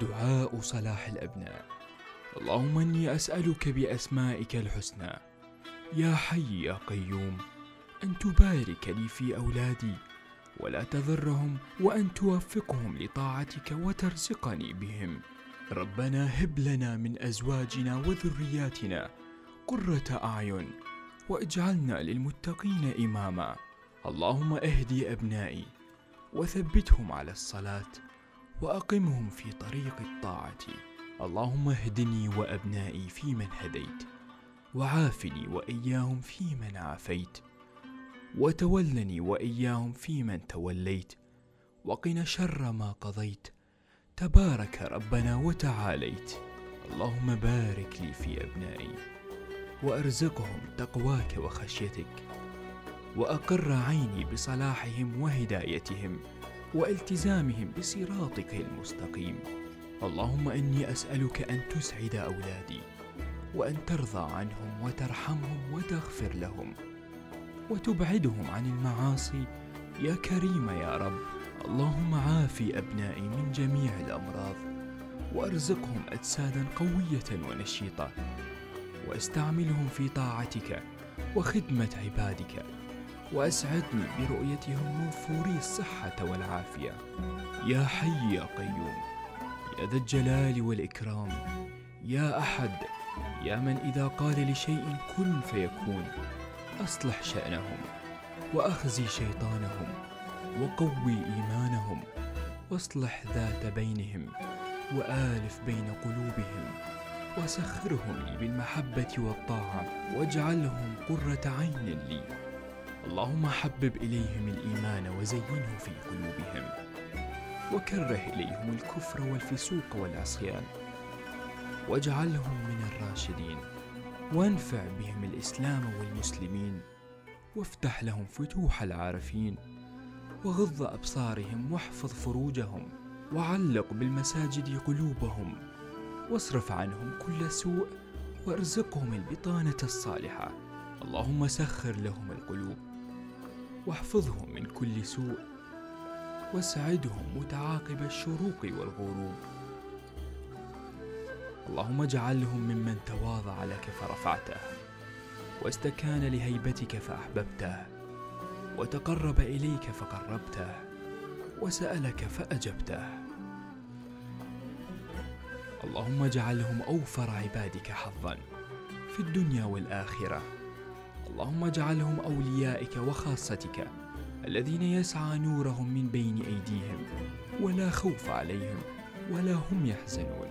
دعاء صلاح الأبناء. اللهم إني أسألك بأسمائك الحسنى. يا حي يا قيوم أن تبارك لي في أولادي ولا تضرهم وأن توفقهم لطاعتك وترزقني بهم. ربنا هب لنا من أزواجنا وذرياتنا قرة أعين واجعلنا للمتقين إماما. اللهم اهدي أبنائي وثبتهم على الصلاة وأقمهم في طريق الطاعة. اللهم اهدني وأبنائي فيمن هديت وعافني وإياهم فيمن عافيت وتولني وإياهم فيمن توليت وقنا شر ما قضيت. تبارك ربنا وتعاليت. اللهم بارك لي في أبنائي وأرزقهم تقواك وخشيتك وأقر عيني بصلاحهم وهدايتهم. والتزامهم بصراطك المستقيم. اللهم إني أسألك أن تسعد أولادي وأن ترضى عنهم وترحمهم وتغفر لهم وتبعدهم عن المعاصي. يا كريم يا رب اللهم عافي أبنائي من جميع الأمراض وأرزقهم أجسادا قوية ونشيطة وأستعملهم في طاعتك وخدمة عبادك. وأسعدني برؤيتهم موفوري الصحة والعافية. يا حي يا قيوم يا ذا الجلال والإكرام يا أحد يا من إذا قال لشيء كن فيكون. أصلح شأنهم وأخزي شيطانهم وقوي إيمانهم واصلح ذات بينهم وآلف بين قلوبهم وسخرهم لي بالمحبة والطاعة واجعلهم قرة عين لي. اللهم حبب إليهم الإيمان وزينه في قلوبهم. وكره إليهم الكفر والفسوق والعصيان. واجعلهم من الراشدين. وانفع بهم الإسلام والمسلمين. وافتح لهم فتوح العارفين. وغض أبصارهم واحفظ فروجهم. وعلق بالمساجد قلوبهم. واصرف عنهم كل سوء. وارزقهم البطانة الصالحة. اللهم سخر لهم القلوب. واحفظهم من كل سوء واسعدهم متعاقب الشروق والغروب. اللهم اجعلهم ممن تواضع لك فرفعته واستكان لهيبتك فأحببته وتقرب إليك فقربته وسألك فأجبته. اللهم اجعلهم أوفر عبادك حظا في الدنيا والآخرة. اللهم اجعلهم أوليائك وخاصتك الذين يسعى نورهم من بين أيديهم ولا خوف عليهم ولا هم يحزنون.